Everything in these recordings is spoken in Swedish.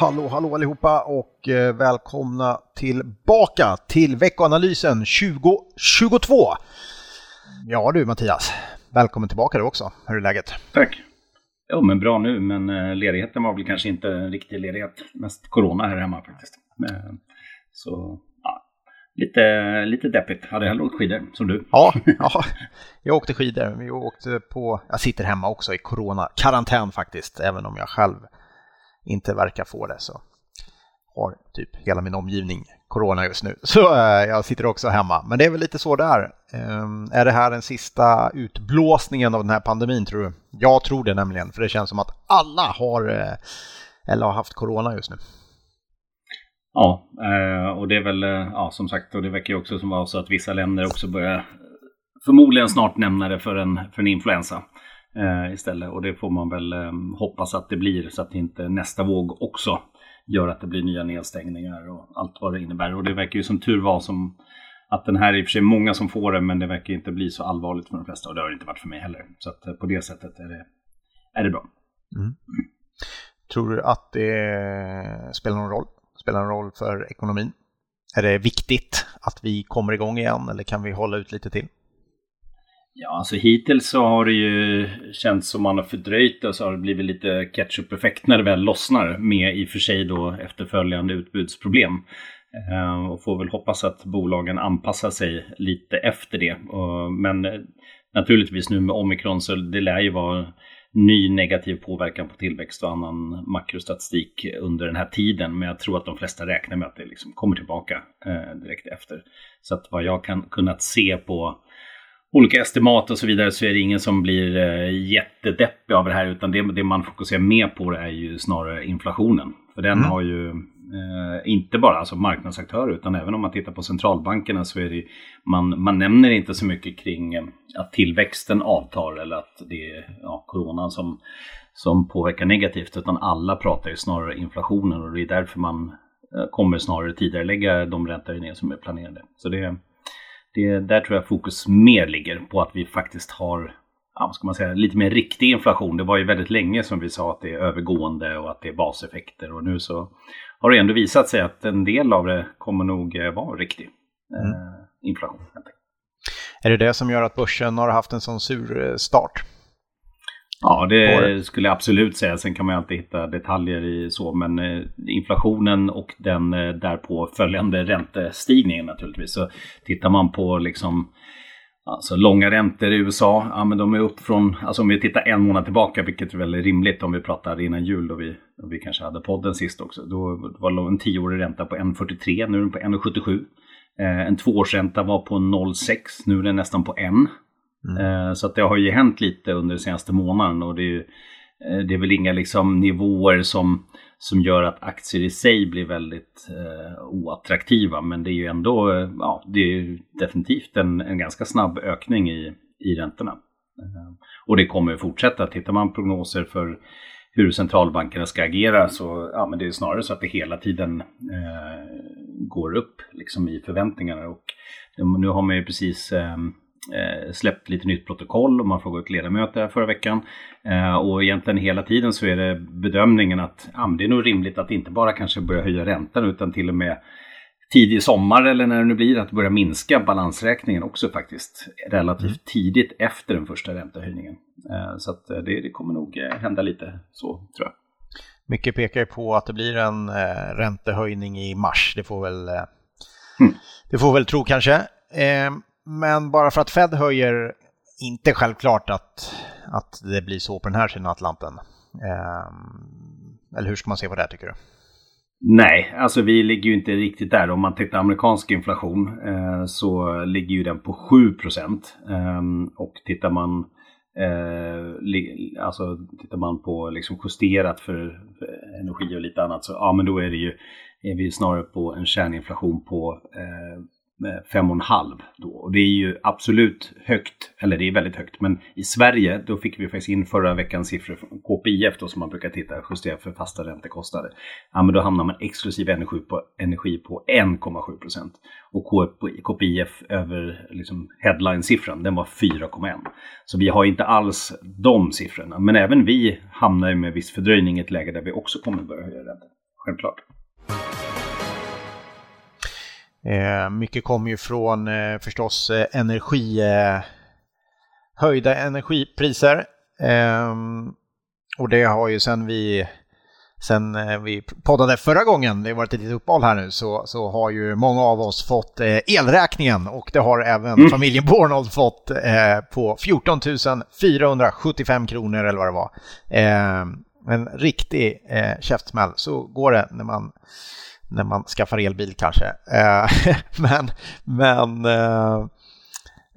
Hallå, hallå allihopa och eh, välkomna tillbaka till veckoanalysen 2022. Ja du Mattias, välkommen tillbaka du också. Hur är läget? Tack. Ja, men bra nu, men eh, ledigheten var väl kanske inte en riktig ledighet. Mest corona här hemma faktiskt. Så ja, lite, lite deppigt. Hade hellre åkt skidor, som du. Ja, ja, jag åkte skidor. Vi åkte på, jag sitter hemma också i corona-karantän faktiskt, även om jag själv inte verkar få det så har typ hela min omgivning corona just nu. Så äh, jag sitter också hemma. Men det är väl lite så där. Ähm, är det här den sista utblåsningen av den här pandemin tror du? Jag tror det nämligen, för det känns som att alla har äh, eller har haft corona just nu. Ja, äh, och det är väl, ja som sagt, och det verkar ju också som så att vissa länder också börjar förmodligen snart nämna det för en, för en influensa eh, istället. Och det får man väl eh, hoppas att det blir så att inte nästa våg också gör att det blir nya nedstängningar och allt vad det innebär. Och det verkar ju som tur var som att den här i och för sig många som får det men det verkar inte bli så allvarligt för de flesta och det har det inte varit för mig heller. Så att eh, på det sättet är det, är det bra. Mm. Tror du att det spelar någon roll? Spelar någon roll för ekonomin? Är det viktigt att vi kommer igång igen eller kan vi hålla ut lite till? Ja, alltså hittills så har det ju känts som man har fördröjt det så har det blivit lite ketchup-effekt när det väl lossnar med i och för sig då efterföljande utbudsproblem. Eh, och får väl hoppas att bolagen anpassar sig lite efter det. Men eh, naturligtvis nu med omikron så det lär ju vara ny negativ påverkan på tillväxt och annan makrostatistik under den här tiden. Men jag tror att de flesta räknar med att det liksom kommer tillbaka eh, direkt efter. Så att vad jag kan kunnat se på olika estimat och så vidare så är det ingen som blir eh, jättedeppig av det här utan det, det man fokuserar mer på är ju snarare inflationen. För den mm. har ju eh, inte bara alltså marknadsaktörer utan även om man tittar på centralbankerna så är det man, man nämner inte så mycket kring eh, att tillväxten avtar eller att det är ja, coronan som, som påverkar negativt utan alla pratar ju snarare inflationen och det är därför man eh, kommer snarare tidigare lägga de räntehöjningar som är planerade. Så det det, där tror jag fokus mer ligger på att vi faktiskt har ja, ska man säga, lite mer riktig inflation. Det var ju väldigt länge som vi sa att det är övergående och att det är baseffekter och nu så har det ändå visat sig att en del av det kommer nog eh, vara riktig eh, mm. inflation. Är det det som gör att börsen har haft en sån sur eh, start? Ja, det skulle jag absolut säga. Sen kan man alltid hitta detaljer i så. Men eh, inflationen och den eh, därpå följande räntestigningen naturligtvis. Så tittar man på liksom Alltså långa räntor i USA, ja men de är upp från, alltså om vi tittar en månad tillbaka, vilket är väldigt rimligt om vi pratar innan jul då vi, då vi kanske hade podden sist också. Då var en tioårig ränta på 1,43, nu är den på 1,77. Eh, en tvåårsränta var på 0,6, nu är den nästan på 1. Mm. Eh, så att det har ju hänt lite under den senaste månaden och det är, ju, eh, det är väl inga liksom nivåer som, som gör att aktier i sig blir väldigt eh, oattraktiva. Men det är ju ändå, eh, ja, det är definitivt en, en ganska snabb ökning i, i räntorna. Och det kommer ju fortsätta. Tittar man prognoser för hur centralbankerna ska agera så ja, men det är snarare så att det hela tiden eh, går upp liksom, i förväntningarna. Och nu har man ju precis eh, släppt lite nytt protokoll och man frågade ut ledamöter förra veckan. Eh, och egentligen hela tiden så är det bedömningen att ja, det är nog rimligt att inte bara kanske börja höja räntan utan till och med tidig sommar eller när det nu blir att börja minska balansräkningen också faktiskt relativt mm. tidigt efter den första räntehöjningen. Eh, så att eh, det, det, kommer nog eh, hända lite så tror jag. Mycket pekar på att det blir en eh, räntehöjning i mars. Det får väl, eh, mm. det får väl tro kanske. Eh, men bara för att Fed höjer, inte självklart att, att det blir så på den här sidan Atlanten. Eh, eller hur ska man se på det här tycker du? Nej, alltså vi ligger ju inte riktigt där. Om man tittar amerikansk inflation eh, så ligger ju den på 7 procent. Eh, och tittar man, eh, alltså, tittar man på liksom justerat för, för, energi och lite annat så ja, men då är det ju är vi snarare på en kärninflation på eh, Eh, 5,5 då. Och det är ju absolut högt, eller det är väldigt högt. Men i Sverige, då fick vi faktiskt in förra veckans siffror från KPIF då som man brukar titta, justera för fasta räntekostnader. Ja, men då hamnar man exklusiv energi på, energi på 1,7 procent. Och KPIF över liksom headline-siffran, den var 4,1. Så vi har inte alls de siffrorna. Men även vi hamnar ju med viss fördröjning i ett läge där vi också kommer börja höja räntan. självklart. Eh, mycket kommer ju från eh, förstås eh, energi, eh, höjda energipriser. Ehm, och det har ju sen vi, sen vi poddade förra gången, det har varit ett litet uppehåll här nu, så, så har ju många av oss fått elräkningen och det har även mm. familjen Bornold fått på 14 475 kronor eller vad det var. Ehm, en riktig käftsmäll, så går det när man när man skaffar elbil kanske. Eh, men men eh,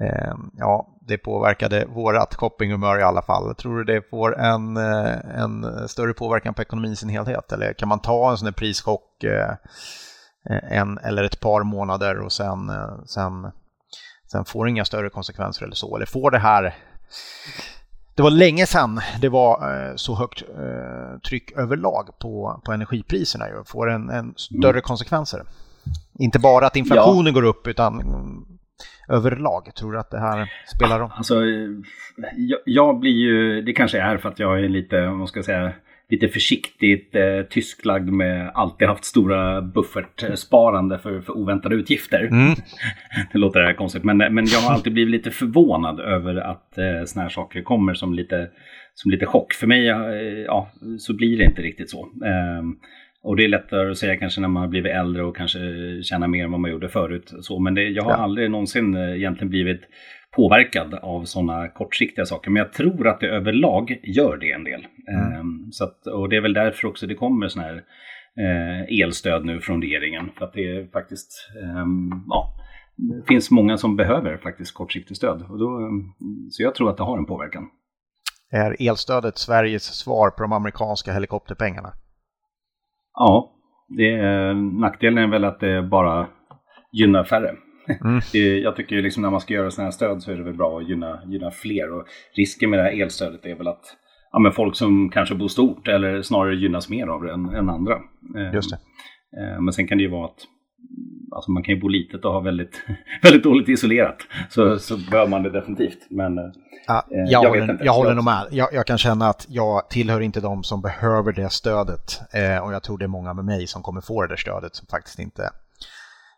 eh, ja, det påverkade vårat shoppinghumör i alla fall. Tror du det får en, en större påverkan på ekonomin i sin helhet? Eller kan man ta en sån här prischock en eller ett par månader och sen, sen, sen får det inga större konsekvenser eller så? Eller får det här det var länge sedan det var eh, så högt eh, tryck överlag på, på energipriserna. Ju. Får en, en större mm. konsekvenser. Inte bara att inflationen ja. går upp utan överlag. Tror du att det här spelar roll? Alltså, jag, jag, blir ju, det kanske är för att jag är lite, vad ska jag säga, lite försiktigt eh, tysklagd med alltid haft stora buffertsparande för, för oväntade utgifter. Mm. det låter det här konstigt, men, men jag har alltid blivit lite förvånad över att eh, såna här saker kommer som lite, som lite chock. För mig eh, ja, så blir det inte riktigt så. Eh, och det är lättare att säga kanske när man har blivit äldre och kanske tjänar mer än vad man gjorde förut. Så, men det, jag har ja. aldrig någonsin eh, egentligen blivit påverkad av sådana kortsiktiga saker. Men jag tror att det överlag gör det en del. Mm. Ehm, så att, och det är väl därför också det kommer sådana här eh, elstöd nu från regeringen. För att det är faktiskt, ehm, ja, det finns många som behöver faktiskt kortsiktigt stöd. Och då, så jag tror att det har en påverkan. Är elstödet Sveriges svar på de amerikanska helikopterpengarna? Ja, det är, nackdelen är väl att det bara gynnar färre. Mm. jag tycker ju liksom när man ska göra sådana här stöd så är det väl bra att gynna, gynna fler. Och risken med det här elstödet är väl att ja, men folk som kanske bor stort eller snarare gynnas mer av det än, än andra. Eh, Just det. Eh, men sen kan det ju vara att alltså man kan ju bo litet och ha väldigt, väldigt dåligt isolerat. Så, så bör man det definitivt. Men ja, jag, jag, håller, jag håller nog med. Jag, jag, kan känna att jag tillhör inte de som behöver det stödet. Eh, och jag tror det är många med mig som kommer få det där stödet som faktiskt inte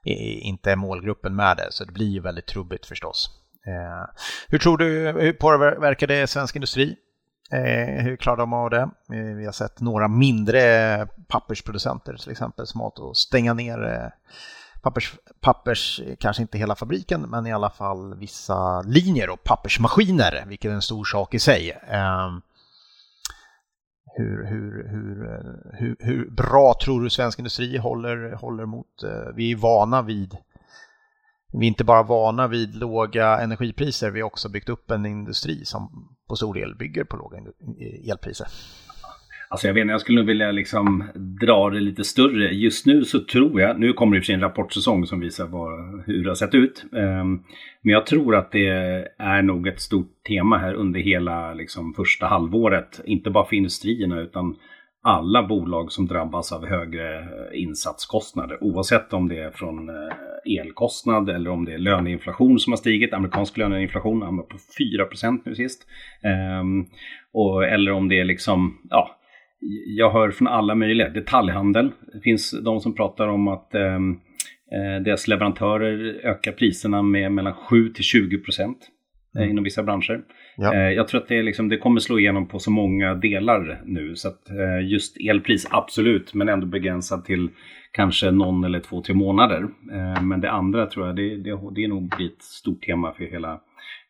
inte är målgruppen med det. Så det blir ju väldigt trubbigt förstås. Eh, hur tror du, hur påverkar det svensk industri? Eh, hur klarar de av det? Eh, vi har sett några mindre pappersproducenter till exempel som har att stänga ner pappers, pappers, kanske inte hela fabriken, men i alla fall vissa linjer och pappersmaskiner, vilket är en stor sak i sig hur, hur, hur, eh, hur, hur bra tror du svensk industri håller, håller mot? Eh, vi är vana vid vi är inte bara vana vid låga energipriser, vi har också byggt upp en industri som på stor del bygger på låga elpriser. Alltså jag vet inte, jag skulle nog vilja liksom dra det lite större. Just nu så tror jag, nu kommer det i och för sig en rapportsäsong som visar vad, hur det har sett ut. Um, men jag tror att det är nog ett stort tema här under hela liksom, första halvåret. Inte bara för industrierna utan alla bolag som drabbas av högre eh, insatskostnader. Oavsett om det är från eh, elkostnad eller om det är löneinflation som har stigit. Amerikansk löneinflation hamnar på 4% nu sist. Um, och, eller om det är liksom, ja, jag hör från alla möjliga. Detaljhandel. Det finns de som pratar om att ehm, eh, deras leverantörer ökar priserna med mellan 7 till 20 procent eh, mm. inom vissa branscher. Ja. Eh, jag tror att det, liksom, det, kommer slå igenom på så många delar nu. Så att eh, just elpris, absolut, men ändå begränsad till kanske någon eller två, tre månader. Eh, men det andra tror jag, det, det, det är nog ett stort tema för hela,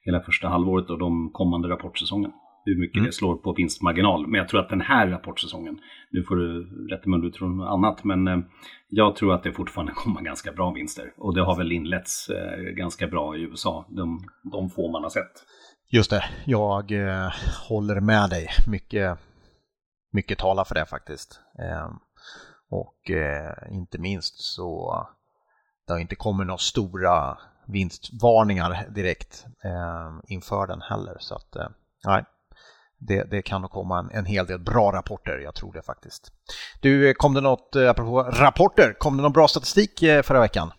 hela första halvåret och de kommande rapportsäsongen hur mycket mm. det slår på vinstmarginal. Men jag tror att den här rapportsäsongen, nu får du rätta mig om du tror något annat, men eh, jag tror att det fortfarande kommer ganska bra vinster. Och det har väl inletts eh, ganska bra i USA, de, de få man har sett. Just det, jag eh, håller med dig. Mycket, mycket talar för det faktiskt. Eh, och eh, inte minst så det har inte kommit några stora vinstvarningar direkt eh, inför den heller. Så att, nej, det, det, kan nog komma en, en, hel del bra rapporter, jag tror det faktiskt. Du, kom det något, eh, apropå rapporter, kom det någon bra statistik eh, förra veckan?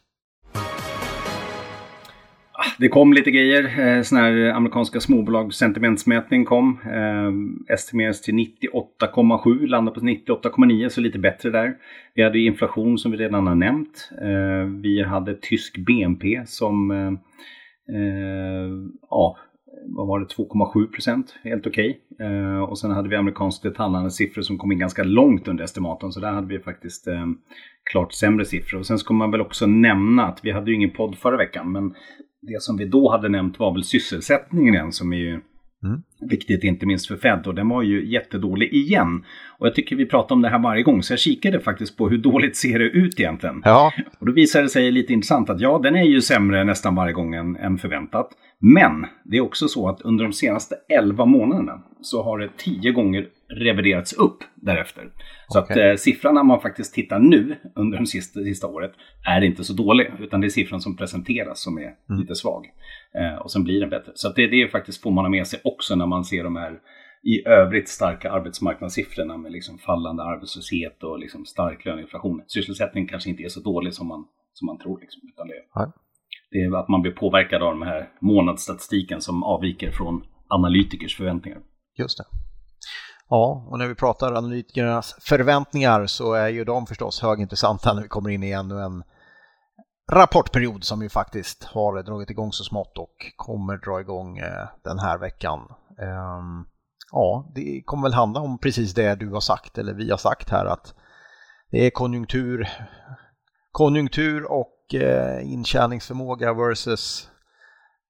Ah, det kom lite grejer. Eh, sån här amerikanska småbolag sentimentsmätning kom. Eh, estimeras till 98,7, landade på 98,9 så lite bättre där. Vi hade inflation som vi redan har nämnt. Eh, vi hade tysk BNP som eh, ja, vad var det, 2,7 procent, helt okej. Okay. Eh, och sen hade vi amerikansk detaljhandelssiffror som kom in ganska långt under estimaten, så där hade vi faktiskt eh, klart sämre siffror. Och sen ska man väl också nämna att vi hade ju ingen podd förra veckan, men det som vi då hade nämnt var väl sysselsättningen igen, som är ju Mm. Viktigt inte minst för Fed och den var ju jättedålig igen. Och jag tycker vi pratar om det här varje gång så jag kikade faktiskt på hur dåligt ser det ut egentligen. Ja. Och då visade det sig lite intressant att ja, den är ju sämre nästan varje gång än, än förväntat. Men det är också så att under de senaste 11 månaderna så har det 10 gånger reviderats upp därefter. Så okay. att eh, siffran när man faktiskt tittar nu under det sista, sista året är inte så dålig. Utan det är siffran som presenteras som är mm. lite svag. Eh, och sen blir den bättre. Så det, det är faktiskt får man ha med sig också när man ser de här i övrigt starka arbetsmarknadssiffrorna med liksom fallande arbetslöshet och liksom stark löneinflation. Sysselsättningen kanske inte är så dålig som man, som man tror. Liksom, utan det, det är att man blir påverkad av den här månadsstatistiken som avviker från analytikers förväntningar. Just det. Ja, och när vi pratar analytikernas förväntningar så är ju de förstås högintressanta när vi kommer in i ännu en rapportperiod som ju faktiskt har dragit igång så smått och kommer dra igång eh, den här veckan. Ehm, ja, det kommer väl handla om precis det du har sagt eller vi har sagt här att det är konjunktur, konjunktur och eh, intjäningsförmåga versus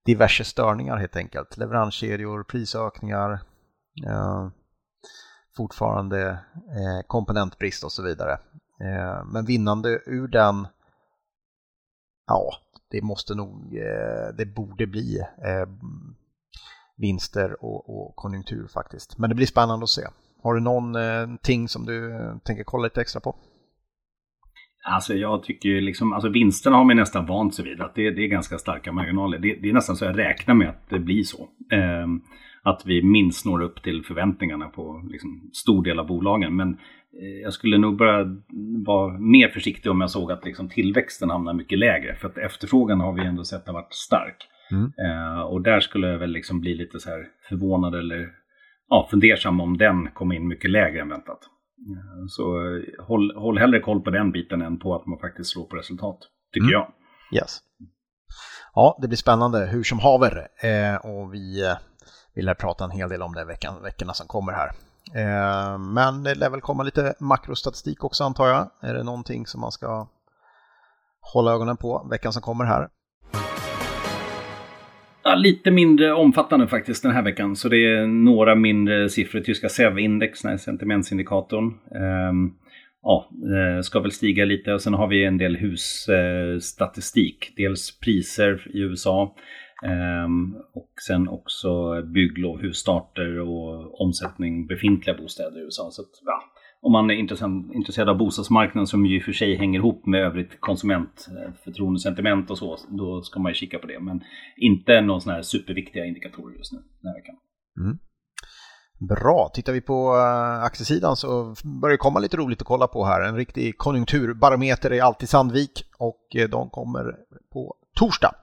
diverse störningar helt enkelt. Leveranskedjor, prisökningar, ehm, eh, fortfarande komponentbrist och så vidare. Eh, men vinnande ur den ja, det måste nog, eh, det borde bli eh, vinster och, och konjunktur faktiskt. Men det blir spännande att se. Har du någonting eh, som du tänker kolla lite extra på? Alltså jag tycker ju liksom, alltså vinsterna har man nästan vant sig vid. Att det, det är ganska starka marginaler. Det, det, är nästan så jag räknar med att det blir så. Ehm, att vi minst når upp till förväntningarna på liksom, stor del av bolagen. Men Eh, jag skulle nog börja vara mer försiktig om jag såg att liksom tillväxten hamnar mycket lägre. För att efterfrågan har vi ändå sett har varit stark. Mm. Eh, och där skulle jag väl liksom bli lite så här förvånad eller ja, fundersam om den kom in mycket lägre än väntat. Eh, så eh, håll, håll hellre koll på den biten än på att man faktiskt slår på resultat, tycker mm. jag. Yes. Ja, det blir spännande hur som haver. Eh, och vi vi lär prata en hel del om det veckan, veckorna som kommer här. Eh, men det lär väl komma lite makrostatistik också antar jag. Är det någonting som man ska hålla ögonen på veckan som kommer här? Ja, lite mindre omfattande faktiskt den här veckan. Så det är några mindre siffror. Tyska SEV-index, sentimentsindikatorn. Ehm, ja, eh, ska väl stiga lite och sen har vi en del husstatistik. Dels priser i USA Ehm, och sen också bygglov, husstarter och omsättning befintliga bostäder i USA. Så att, ja, om man är intresserad av bostadsmarknaden som ju i och för sig hänger ihop med övrigt konsumentförtroendesentiment eh, och så, då ska man ju kika på det. Men inte någon sån här superviktiga indikatorer just nu den här veckan. Mm. Bra, tittar vi på eh, aktiesidan så börjar det komma lite roligt att kolla på här. En riktig konjunkturbarometer är alltid Sandvik och eh, de kommer på torsdag.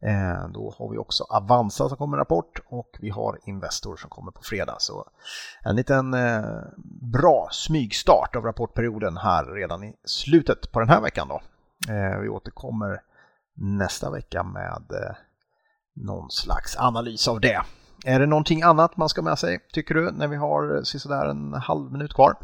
Eh, då har vi också Avanza som kommer med rapport och vi har Investor som kommer på fredag. Så en liten eh, bra smygstart av rapportperioden här redan i slutet på den här veckan. Då. Eh, vi återkommer nästa vecka med någon slags analys av det. Är det någonting annat man ska med sig, tycker du, när vi har sådär en halv minut kvar?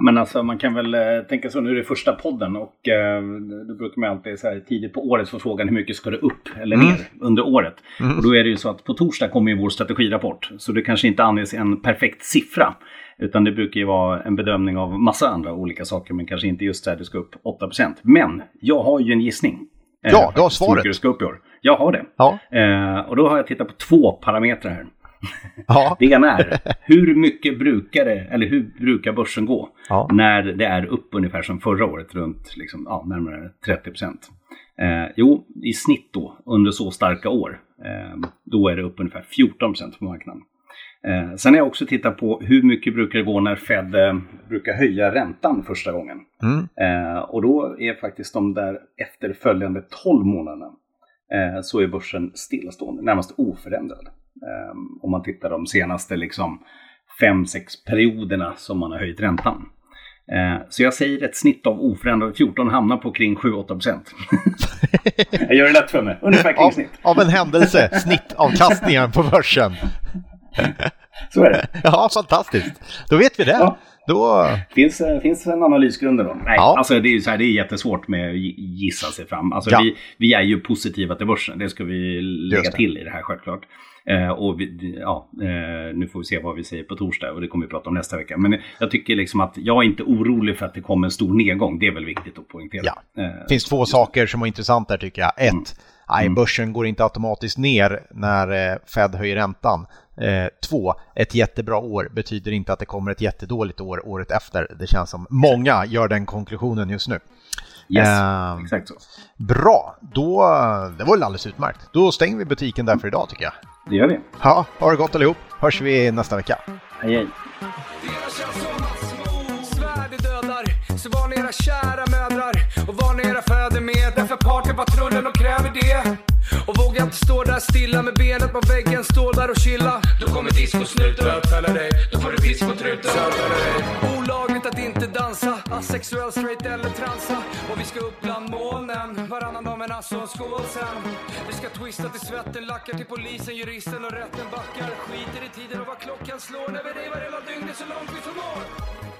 Men alltså man kan väl eh, tänka så, nu är det första podden och eh, då brukar man alltid så här, tidigt på året få frågan hur mycket ska det upp eller mm. ner under året. Mm. Och då är det ju så att på torsdag kommer ju vår strategirapport. Så det kanske inte anges en perfekt siffra. Utan det brukar ju vara en bedömning av massa andra olika saker men kanske inte just där det ska upp 8%. Men jag har ju en gissning. Eh, ja, du har svaret. Hur det ska upp i år. Jag har det. Ja. Eh, och då har jag tittat på två parametrar här. Ja. Det ena är, hur mycket brukar det, eller hur brukar börsen gå ja. när det är upp ungefär som förra året, runt liksom, ja, närmare 30 procent? Eh, jo, i snitt då, under så starka år, eh, då är det upp ungefär 14 procent på marknaden. Eh, sen har jag också tittat på hur mycket brukar det gå när Fed eh, brukar höja räntan första gången. Mm. Eh, och då är faktiskt de där efterföljande 12 månaderna eh, så är börsen stillastående, närmast oförändrad. Eh, om man tittar de senaste liksom, fem, sex perioderna som man har höjt räntan. Eh, så jag säger ett snitt av oförändrad 14 hamnar på kring 7-8 procent. jag gör det lätt för mig, ungefär kring snitt. Av, en händelse, snittavkastningen på börsen. Så är det. Ja, fantastiskt. Då vet vi det. Ja. Då... Finns, finns en analysgrund då? Nej, ja. alltså det är, så här, det är jättesvårt med att gissa sig fram. Alltså ja. vi, vi är ju positiva till börsen, det ska vi lägga till i det här självklart. Eh, och vi, ja, eh, nu får vi se vad vi säger på torsdag och det kommer vi prata om nästa vecka. Men jag tycker liksom att jag är inte orolig för att det kommer en stor nedgång. Det är väl viktigt att poängtera. Ja. Det eh, finns två saker som är intressant där tycker jag. Ett, mm. Nej, börsen går inte automatiskt ner när eh, Fed höjer räntan. Eh, två, ett jättebra år betyder inte att det kommer ett jättedåligt år året efter. Det känns som många gör den konklusionen just nu. Yes, eh, exakt så. Bra, då, det var alldeles utmärkt. Då stänger vi butiken där för idag tycker jag. Det gör vi. Ja, ha det gott allihop. Hörs vi nästa vecka. Hej hej. Era kära mödrar och varna era fäder med. Därför partypatrullen och kräver det. Och våga inte stå där stilla med benet på väggen, stå där och chilla. Då kommer discosnuten. Bötfälla dig, då får du piss på truten. Olagligt att inte dansa, asexuell, straight eller transa. Och vi ska upp bland molnen, varannan dag med alltså en skål sen. Vi ska twista till svetten, lackar till polisen, juristen och rätten backar. Skiter i tiden och vad klockan slår när vi revar hela dygnet så långt vi förmår.